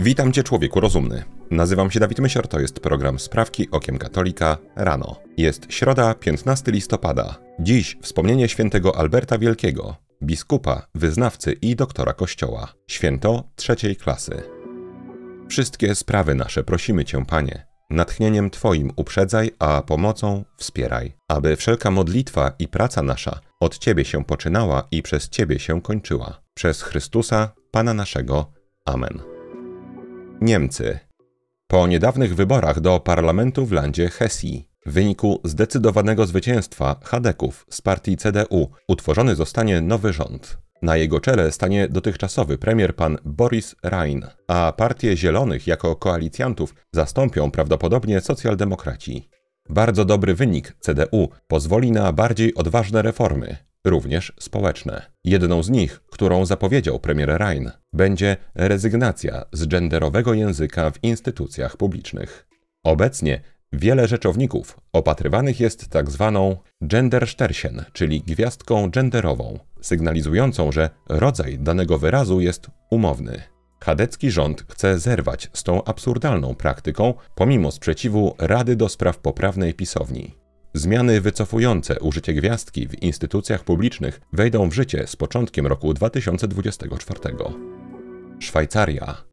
Witam Cię, człowieku rozumny. Nazywam się Dawid Mysior, to jest program Sprawki Okiem Katolika rano. Jest środa, 15 listopada. Dziś wspomnienie świętego Alberta Wielkiego, biskupa, wyznawcy i doktora Kościoła. Święto trzeciej klasy. Wszystkie sprawy nasze prosimy Cię, Panie. Natchnieniem Twoim uprzedzaj, a pomocą wspieraj, aby wszelka modlitwa i praca nasza od Ciebie się poczynała i przez Ciebie się kończyła. Przez Chrystusa, Pana naszego. Amen. Niemcy. Po niedawnych wyborach do parlamentu w landzie Hesji, w wyniku zdecydowanego zwycięstwa Hadeków z partii CDU, utworzony zostanie nowy rząd. Na jego czele stanie dotychczasowy premier pan Boris Rhein, a partię Zielonych jako koalicjantów zastąpią prawdopodobnie socjaldemokraci. Bardzo dobry wynik CDU pozwoli na bardziej odważne reformy, również społeczne. Jedną z nich, którą zapowiedział premier Rhein, będzie rezygnacja z genderowego języka w instytucjach publicznych. Obecnie wiele rzeczowników opatrywanych jest tak zwaną gendersternchen, czyli gwiazdką genderową, sygnalizującą, że rodzaj danego wyrazu jest umowny. Chadecki rząd chce zerwać z tą absurdalną praktyką, pomimo sprzeciwu Rady do Spraw Poprawnej Pisowni. Zmiany wycofujące użycie gwiazdki w instytucjach publicznych wejdą w życie z początkiem roku 2024. Szwajcaria.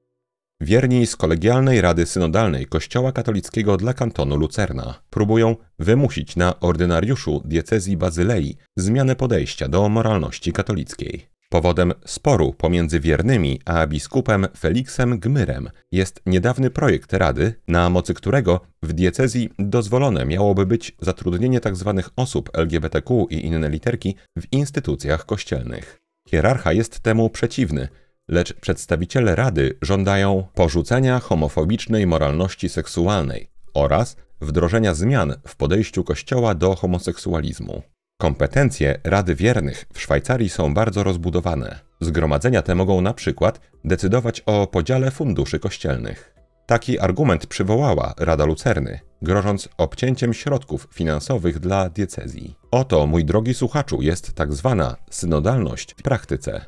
Wierni z Kolegialnej Rady Synodalnej Kościoła Katolickiego dla kantonu Lucerna próbują wymusić na ordynariuszu diecezji Bazylei zmianę podejścia do moralności katolickiej. Powodem sporu pomiędzy wiernymi a biskupem Feliksem Gmyrem jest niedawny projekt Rady, na mocy którego w diecezji dozwolone miałoby być zatrudnienie tzw. Tak osób LGBTQ i inne literki w instytucjach kościelnych. Hierarcha jest temu przeciwny, lecz przedstawiciele Rady żądają porzucenia homofobicznej moralności seksualnej oraz wdrożenia zmian w podejściu Kościoła do homoseksualizmu. Kompetencje Rady Wiernych w Szwajcarii są bardzo rozbudowane. Zgromadzenia te mogą na przykład decydować o podziale funduszy kościelnych. Taki argument przywołała Rada Lucerny, grożąc obcięciem środków finansowych dla diecezji. Oto, mój drogi słuchaczu, jest tak zwana synodalność w praktyce.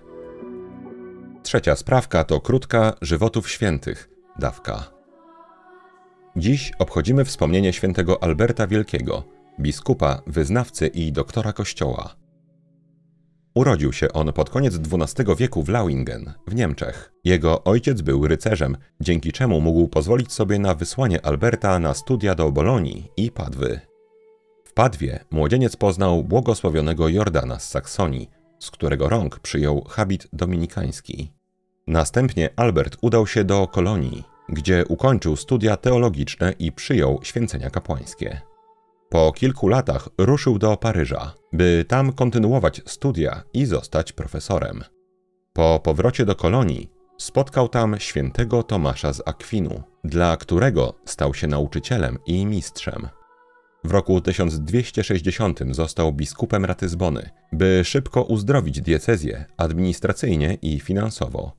Trzecia sprawka to krótka żywotów świętych, dawka. Dziś obchodzimy wspomnienie świętego Alberta Wielkiego – biskupa, wyznawcy i doktora kościoła. Urodził się on pod koniec XII wieku w Lauingen, w Niemczech. Jego ojciec był rycerzem, dzięki czemu mógł pozwolić sobie na wysłanie Alberta na studia do Bolonii i Padwy. W Padwie młodzieniec poznał błogosławionego Jordana z Saksonii, z którego rąk przyjął habit dominikański. Następnie Albert udał się do Kolonii, gdzie ukończył studia teologiczne i przyjął święcenia kapłańskie. Po kilku latach ruszył do Paryża, by tam kontynuować studia i zostać profesorem. Po powrocie do kolonii spotkał tam świętego Tomasza z Akwinu, dla którego stał się nauczycielem i mistrzem. W roku 1260 został biskupem Ratyzbony, by szybko uzdrowić diecezję administracyjnie i finansowo.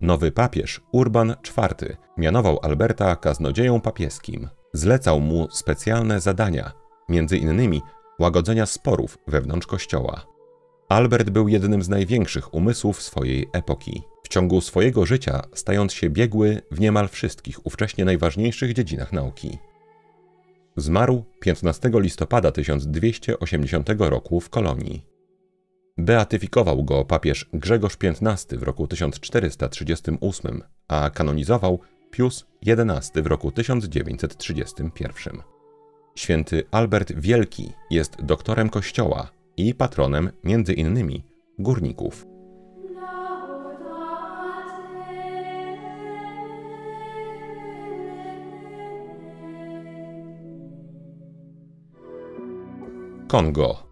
Nowy papież Urban IV mianował Alberta kaznodzieją papieskim. Zlecał mu specjalne zadania, między innymi łagodzenia sporów wewnątrz kościoła. Albert był jednym z największych umysłów swojej epoki. W ciągu swojego życia stając się biegły w niemal wszystkich ówcześnie najważniejszych dziedzinach nauki. Zmarł 15 listopada 1280 roku w Kolonii. Beatyfikował go papież Grzegorz XV w roku 1438, a kanonizował Pius XI w roku 1931. Święty Albert Wielki jest doktorem Kościoła i patronem między innymi górników. Kongo.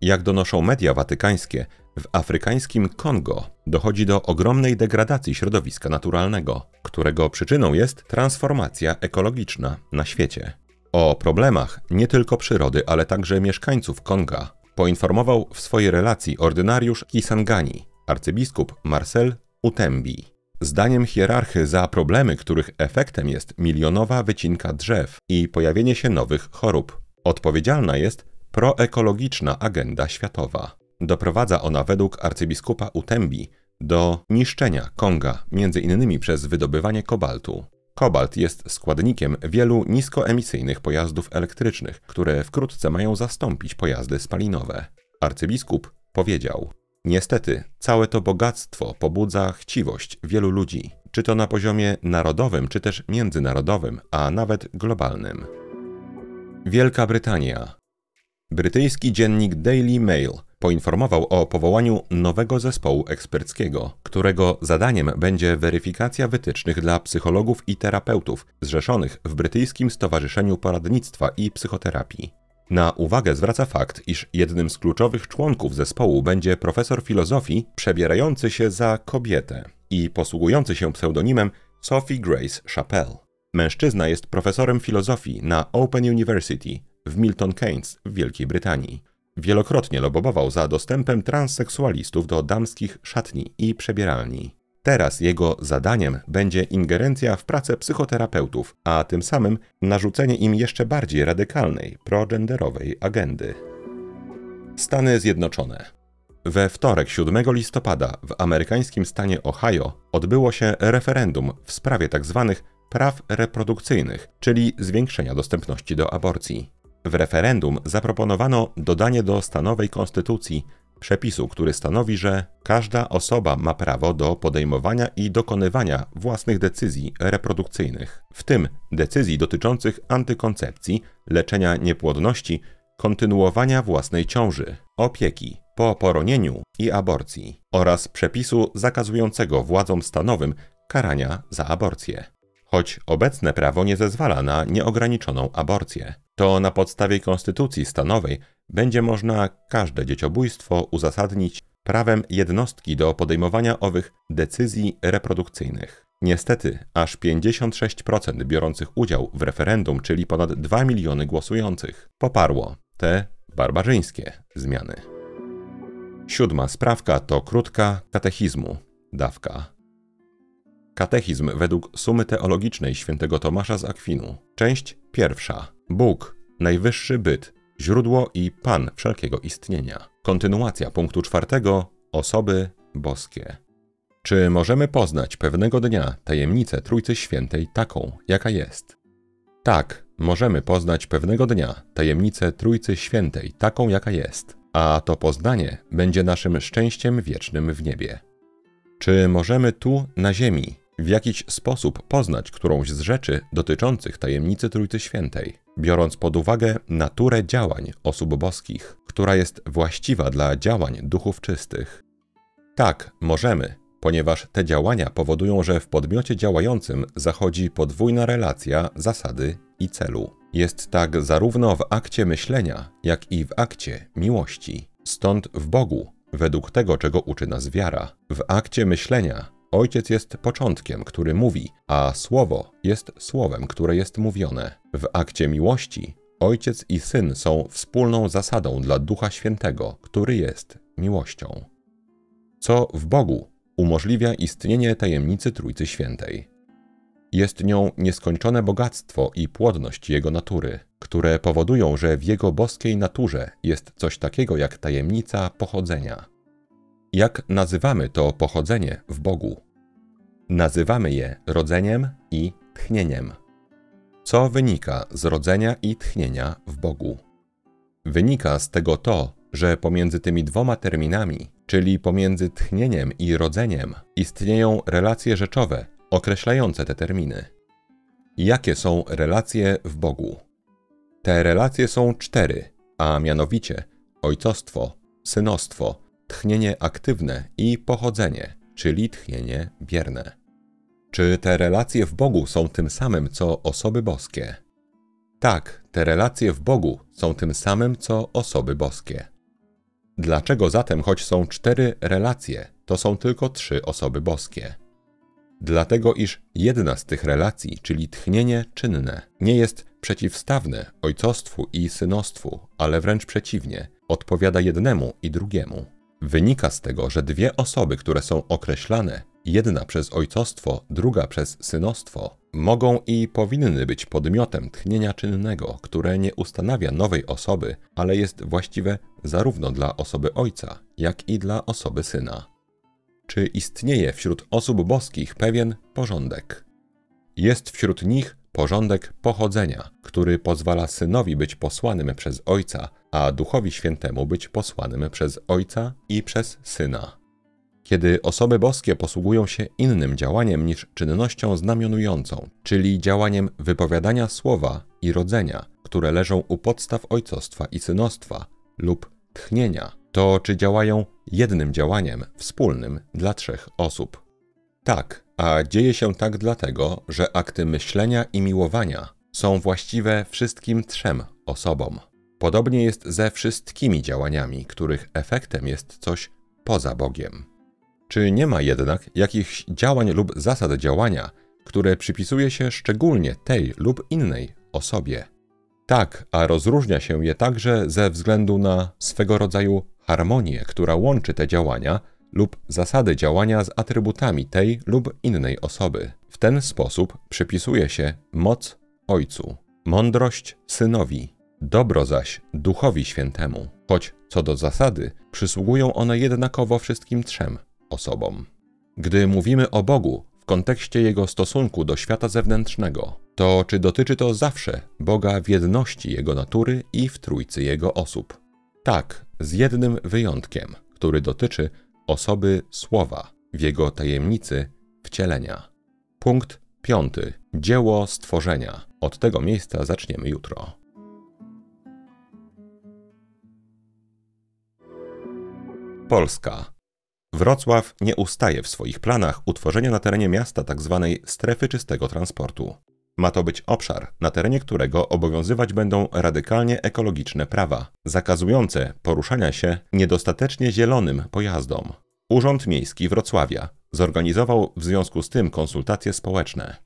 Jak donoszą media watykańskie, w afrykańskim Kongo dochodzi do ogromnej degradacji środowiska naturalnego, którego przyczyną jest transformacja ekologiczna na świecie. O problemach nie tylko przyrody, ale także mieszkańców Konga poinformował w swojej relacji ordynariusz Kisangani, arcybiskup Marcel Utembi. Zdaniem hierarchy za problemy, których efektem jest milionowa wycinka drzew i pojawienie się nowych chorób, odpowiedzialna jest proekologiczna agenda światowa. Doprowadza ona według arcybiskupa Utembi do niszczenia Konga, między innymi przez wydobywanie kobaltu. Kobalt jest składnikiem wielu niskoemisyjnych pojazdów elektrycznych, które wkrótce mają zastąpić pojazdy spalinowe. Arcybiskup powiedział: Niestety, całe to bogactwo pobudza chciwość wielu ludzi, czy to na poziomie narodowym, czy też międzynarodowym, a nawet globalnym. Wielka Brytania. Brytyjski dziennik Daily Mail poinformował o powołaniu nowego zespołu eksperckiego, którego zadaniem będzie weryfikacja wytycznych dla psychologów i terapeutów zrzeszonych w Brytyjskim Stowarzyszeniu Poradnictwa i Psychoterapii. Na uwagę zwraca fakt, iż jednym z kluczowych członków zespołu będzie profesor filozofii przebierający się za kobietę i posługujący się pseudonimem Sophie Grace Chappelle. Mężczyzna jest profesorem filozofii na Open University w Milton Keynes w Wielkiej Brytanii. Wielokrotnie lobował za dostępem transseksualistów do damskich szatni i przebieralni. Teraz jego zadaniem będzie ingerencja w pracę psychoterapeutów, a tym samym narzucenie im jeszcze bardziej radykalnej, progenderowej agendy. Stany Zjednoczone. We wtorek 7 listopada w amerykańskim stanie Ohio odbyło się referendum w sprawie tzw. Tak praw reprodukcyjnych, czyli zwiększenia dostępności do aborcji. W referendum zaproponowano dodanie do stanowej konstytucji przepisu, który stanowi, że każda osoba ma prawo do podejmowania i dokonywania własnych decyzji reprodukcyjnych, w tym decyzji dotyczących antykoncepcji, leczenia niepłodności, kontynuowania własnej ciąży, opieki po poronieniu i aborcji oraz przepisu zakazującego władzom stanowym karania za aborcję. Choć obecne prawo nie zezwala na nieograniczoną aborcję, to na podstawie konstytucji stanowej będzie można każde dzieciobójstwo uzasadnić prawem jednostki do podejmowania owych decyzji reprodukcyjnych. Niestety, aż 56% biorących udział w referendum, czyli ponad 2 miliony głosujących, poparło te barbarzyńskie zmiany. Siódma sprawka to krótka katechizmu, dawka. Katechizm według sumy teologicznej świętego Tomasza z Akwinu. Część pierwsza. Bóg, najwyższy byt, źródło i Pan wszelkiego istnienia. Kontynuacja punktu czwartego. Osoby boskie. Czy możemy poznać pewnego dnia tajemnicę Trójcy Świętej taką, jaka jest? Tak, możemy poznać pewnego dnia tajemnicę Trójcy Świętej taką, jaka jest, a to poznanie będzie naszym szczęściem wiecznym w niebie. Czy możemy tu, na ziemi, w jakiś sposób poznać którąś z rzeczy dotyczących tajemnicy Trójcy Świętej, biorąc pod uwagę naturę działań osób boskich, która jest właściwa dla działań duchów czystych. Tak, możemy, ponieważ te działania powodują, że w podmiocie działającym zachodzi podwójna relacja zasady i celu. Jest tak zarówno w akcie myślenia, jak i w akcie miłości. Stąd w Bogu, według tego, czego uczy nas wiara, w akcie myślenia Ojciec jest początkiem, który mówi, a Słowo jest słowem, które jest mówione. W akcie miłości Ojciec i Syn są wspólną zasadą dla Ducha Świętego, który jest miłością. Co w Bogu umożliwia istnienie tajemnicy Trójcy Świętej. Jest nią nieskończone bogactwo i płodność Jego natury, które powodują, że w Jego boskiej naturze jest coś takiego jak tajemnica pochodzenia. Jak nazywamy to pochodzenie w Bogu? Nazywamy je rodzeniem i tchnieniem. Co wynika z rodzenia i tchnienia w Bogu? Wynika z tego to, że pomiędzy tymi dwoma terminami, czyli pomiędzy tchnieniem i rodzeniem, istnieją relacje rzeczowe określające te terminy. Jakie są relacje w Bogu? Te relacje są cztery, a mianowicie ojcostwo, synostwo, tchnienie aktywne i pochodzenie, czyli tchnienie bierne. Czy te relacje w Bogu są tym samym, co osoby boskie? Tak, te relacje w Bogu są tym samym, co osoby boskie. Dlaczego zatem, choć są cztery relacje, to są tylko trzy osoby boskie? Dlatego, iż jedna z tych relacji, czyli tchnienie czynne, nie jest przeciwstawne ojcostwu i synostwu, ale wręcz przeciwnie, odpowiada jednemu i drugiemu. Wynika z tego, że dwie osoby, które są określane, jedna przez ojcostwo, druga przez synostwo, mogą i powinny być podmiotem tchnienia czynnego, które nie ustanawia nowej osoby, ale jest właściwe zarówno dla osoby ojca, jak i dla osoby syna. czy istnieje wśród osób boskich pewien porządek. Jest wśród nich porządek pochodzenia, który pozwala synowi być posłanym przez ojca, a duchowi świętemu być posłanym przez ojca i przez syna. Kiedy osoby boskie posługują się innym działaniem niż czynnością znamionującą, czyli działaniem wypowiadania słowa i rodzenia, które leżą u podstaw ojcostwa i synostwa, lub tchnienia, to czy działają jednym działaniem wspólnym dla trzech osób. Tak, a dzieje się tak dlatego, że akty myślenia i miłowania są właściwe wszystkim trzem osobom. Podobnie jest ze wszystkimi działaniami, których efektem jest coś poza Bogiem. Czy nie ma jednak jakichś działań lub zasad działania, które przypisuje się szczególnie tej lub innej osobie? Tak, a rozróżnia się je także ze względu na swego rodzaju harmonię, która łączy te działania lub zasady działania z atrybutami tej lub innej osoby. W ten sposób przypisuje się moc Ojcu, mądrość Synowi, dobro zaś Duchowi Świętemu, choć co do zasady przysługują one jednakowo wszystkim trzem osobom. Gdy mówimy o Bogu w kontekście Jego stosunku do świata zewnętrznego, to czy dotyczy to zawsze Boga w jedności Jego natury i w trójcy Jego osób? Tak, z jednym wyjątkiem, który dotyczy osoby Słowa w Jego tajemnicy wcielenia. Punkt piąty. Dzieło stworzenia. Od tego miejsca zaczniemy jutro. Polska. Wrocław nie ustaje w swoich planach utworzenia na terenie miasta tzw. Tak strefy czystego transportu. Ma to być obszar, na terenie którego obowiązywać będą radykalnie ekologiczne prawa, zakazujące poruszania się niedostatecznie zielonym pojazdom. Urząd Miejski Wrocławia zorganizował w związku z tym konsultacje społeczne.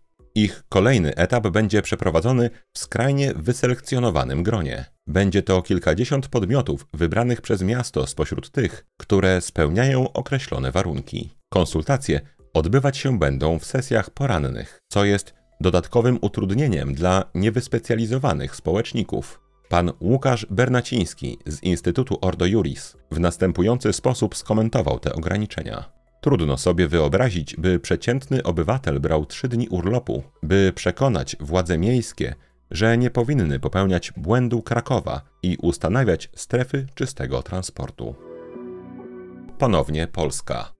Ich kolejny etap będzie przeprowadzony w skrajnie wyselekcjonowanym gronie. Będzie to kilkadziesiąt podmiotów wybranych przez miasto spośród tych, które spełniają określone warunki. Konsultacje odbywać się będą w sesjach porannych, co jest dodatkowym utrudnieniem dla niewyspecjalizowanych społeczników. Pan Łukasz Bernaciński z Instytutu Ordo Juris w następujący sposób skomentował te ograniczenia. Trudno sobie wyobrazić, by przeciętny obywatel brał trzy dni urlopu, by przekonać władze miejskie, że nie powinny popełniać błędu Krakowa i ustanawiać strefy czystego transportu. Ponownie Polska.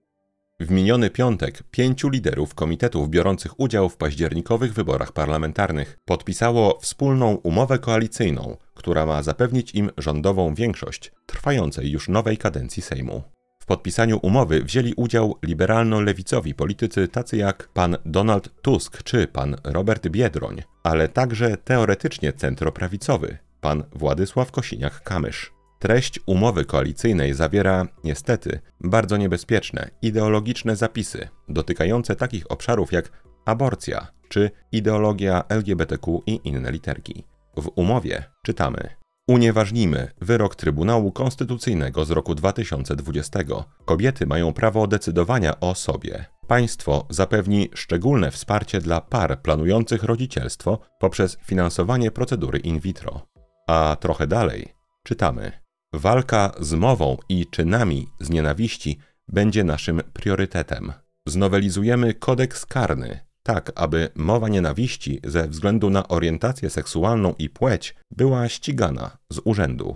W miniony piątek pięciu liderów komitetów biorących udział w październikowych wyborach parlamentarnych podpisało wspólną umowę koalicyjną, która ma zapewnić im rządową większość trwającej już nowej kadencji Sejmu. Podpisaniu umowy wzięli udział liberalno-lewicowi politycy tacy jak pan Donald Tusk czy pan Robert Biedroń, ale także teoretycznie centroprawicowy pan Władysław Kosiniak-Kamysz. Treść umowy koalicyjnej zawiera, niestety, bardzo niebezpieczne, ideologiczne zapisy dotykające takich obszarów jak aborcja czy ideologia LGBTQ i inne literki. W umowie czytamy: Unieważnimy wyrok Trybunału Konstytucyjnego z roku 2020. Kobiety mają prawo decydowania o sobie. Państwo zapewni szczególne wsparcie dla par planujących rodzicielstwo poprzez finansowanie procedury in vitro. A trochę dalej czytamy: Walka z mową i czynami z nienawiści będzie naszym priorytetem. Znowelizujemy kodeks karny, tak aby mowa nienawiści ze względu na orientację seksualną i płeć była ścigana z urzędu.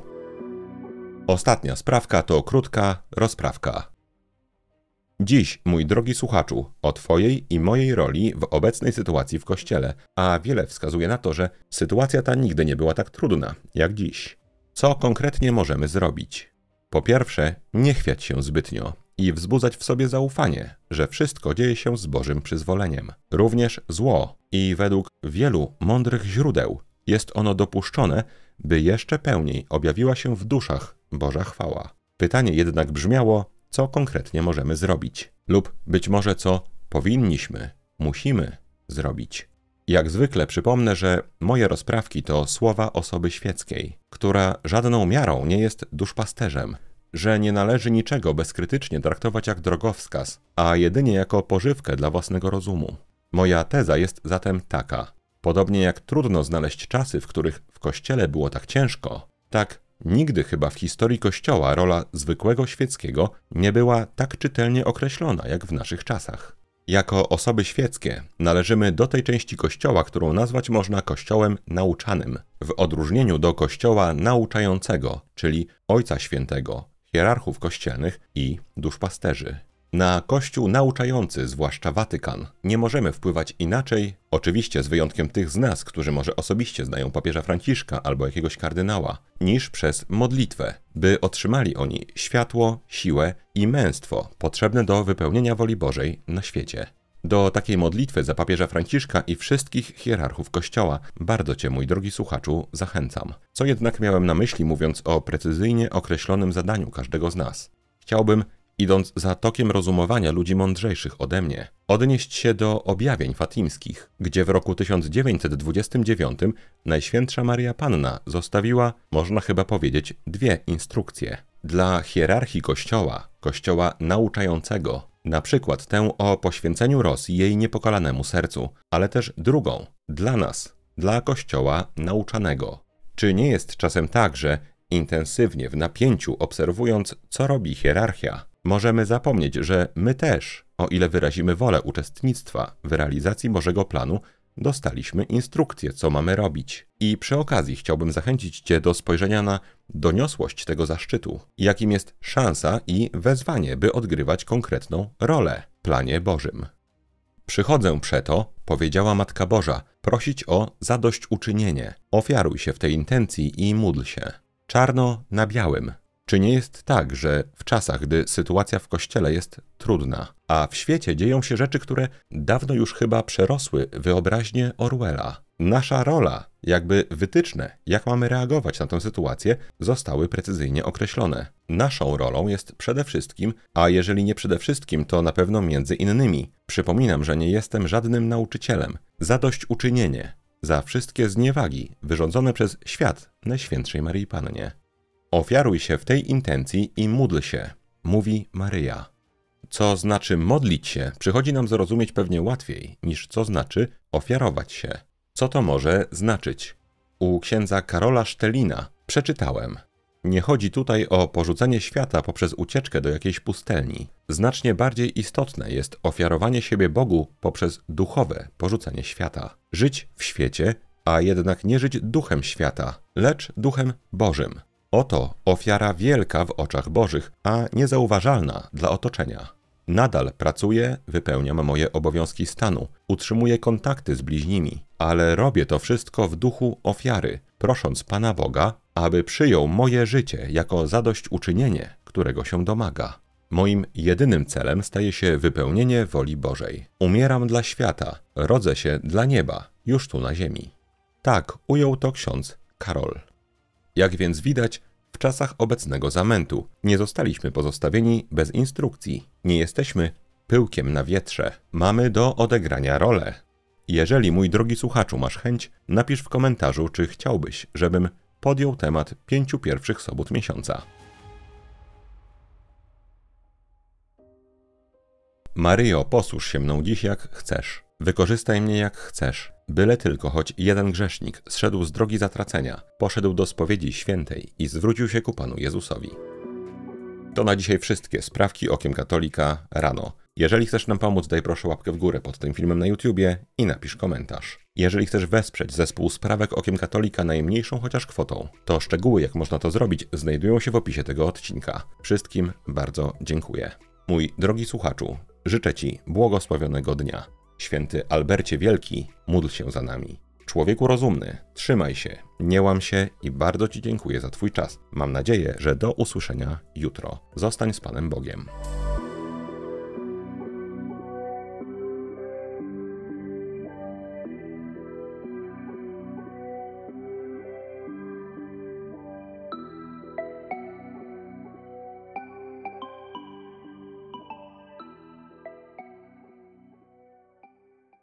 Ostatnia sprawka to krótka rozprawka. Dziś, mój drogi słuchaczu, o Twojej i mojej roli w obecnej sytuacji w kościele, a wiele wskazuje na to, że sytuacja ta nigdy nie była tak trudna jak dziś. Co konkretnie możemy zrobić? Po pierwsze, nie chwiać się zbytnio i wzbudzać w sobie zaufanie, że wszystko dzieje się z Bożym przyzwoleniem. Również zło i według wielu mądrych źródeł jest ono dopuszczone, by jeszcze pełniej objawiła się w duszach Boża chwała. Pytanie jednak brzmiało, co konkretnie możemy zrobić, lub być może co powinniśmy, musimy zrobić. Jak zwykle przypomnę, że moje rozprawki to słowa osoby świeckiej, która żadną miarą nie jest duszpasterzem, że nie należy niczego bezkrytycznie traktować jak drogowskaz, a jedynie jako pożywkę dla własnego rozumu. Moja teza jest zatem taka: podobnie jak trudno znaleźć czasy, w których w kościele było tak ciężko, tak Nigdy chyba w historii Kościoła rola zwykłego świeckiego nie była tak czytelnie określona jak w naszych czasach. Jako osoby świeckie należymy do tej części Kościoła, którą nazwać można Kościołem nauczanym, w odróżnieniu do Kościoła nauczającego, czyli Ojca Świętego, hierarchów kościelnych i duszpasterzy. Na Kościół nauczający, zwłaszcza Watykan, nie możemy wpływać inaczej, oczywiście z wyjątkiem tych z nas, którzy może osobiście znają papieża Franciszka albo jakiegoś kardynała, niż przez modlitwę, by otrzymali oni światło, siłę i męstwo potrzebne do wypełnienia woli Bożej na świecie. Do takiej modlitwy za papieża Franciszka i wszystkich hierarchów Kościoła bardzo Cię, mój drogi słuchaczu, zachęcam. Co jednak miałem na myśli, mówiąc o precyzyjnie określonym zadaniu każdego z nas? Chciałbym, idąc za tokiem rozumowania ludzi mądrzejszych ode mnie, odnieść się do objawień fatimskich, gdzie w roku 1929 Najświętsza Maria Panna zostawiła, można chyba powiedzieć, dwie instrukcje. Dla hierarchii Kościoła, Kościoła nauczającego, na przykład tę o poświęceniu Rosji jej niepokalanemu sercu, ale też drugą, dla nas, dla Kościoła nauczanego. Czy nie jest czasem tak, że intensywnie w napięciu obserwując, co robi hierarchia, możemy zapomnieć, że my też, o ile wyrazimy wolę uczestnictwa w realizacji Bożego planu, dostaliśmy instrukcję, co mamy robić. I przy okazji chciałbym zachęcić Cię do spojrzenia na doniosłość tego zaszczytu, jakim jest szansa i wezwanie, by odgrywać konkretną rolę w planie Bożym. Przychodzę przeto, powiedziała Matka Boża, prosić o zadośćuczynienie. Ofiaruj się w tej intencji i módl się. Czarno na białym, czy nie jest tak, że w czasach, gdy sytuacja w kościele jest trudna, a w świecie dzieją się rzeczy, które dawno już chyba przerosły wyobraźnię Orwella, nasza rola, jakby wytyczne, jak mamy reagować na tę sytuację, zostały precyzyjnie określone. Naszą rolą jest przede wszystkim, a jeżeli nie przede wszystkim, to na pewno między innymi. Przypominam, że nie jestem żadnym nauczycielem. Zadośćuczynienie za wszystkie zniewagi wyrządzone przez świat Najświętszej Maryi Pannie. Ofiaruj się w tej intencji i módl się, mówi Maryja. Co znaczy modlić się, przychodzi nam zrozumieć pewnie łatwiej niż co znaczy ofiarować się. Co to może znaczyć? U księdza Karola Sztelina przeczytałem. Nie chodzi tutaj o porzucenie świata poprzez ucieczkę do jakiejś pustelni. Znacznie bardziej istotne jest ofiarowanie siebie Bogu poprzez duchowe porzucenie świata. Żyć w świecie, a jednak nie żyć duchem świata, lecz duchem Bożym. Oto ofiara wielka w oczach Bożych, a niezauważalna dla otoczenia. Nadal pracuję, wypełniam moje obowiązki stanu, utrzymuję kontakty z bliźnimi, ale robię to wszystko w duchu ofiary, prosząc Pana Boga, aby przyjął moje życie jako zadośćuczynienie, którego się domaga. Moim jedynym celem staje się wypełnienie woli Bożej. Umieram dla świata, rodzę się dla nieba, już tu na ziemi. Tak ujął to ksiądz Karol. Jak więc widać, w czasach obecnego zamętu nie zostaliśmy pozostawieni bez instrukcji. Nie jesteśmy pyłkiem na wietrze. Mamy do odegrania rolę. Jeżeli, mój drogi słuchaczu, masz chęć, napisz w komentarzu, czy chciałbyś, żebym podjął temat pięciu pierwszych sobot miesiąca. Maryjo, posłuż się mną dziś jak chcesz. Wykorzystaj mnie jak chcesz. Byle tylko choć jeden grzesznik zszedł z drogi zatracenia, poszedł do spowiedzi świętej i zwrócił się ku Panu Jezusowi. To na dzisiaj wszystkie sprawki okiem katolika rano. Jeżeli chcesz nam pomóc, daj proszę łapkę w górę pod tym filmem na YouTubie i napisz komentarz. Jeżeli chcesz wesprzeć zespół Sprawek Okiem Katolika najmniejszą chociaż kwotą, to szczegóły jak można to zrobić znajdują się w opisie tego odcinka. Wszystkim bardzo dziękuję. Mój drogi słuchaczu, życzę Ci błogosławionego dnia. Święty Albercie Wielki, módl się za nami. Człowieku rozumny, trzymaj się, nie łam się i bardzo Ci dziękuję za Twój czas. Mam nadzieję, że do usłyszenia jutro. Zostań z Panem Bogiem.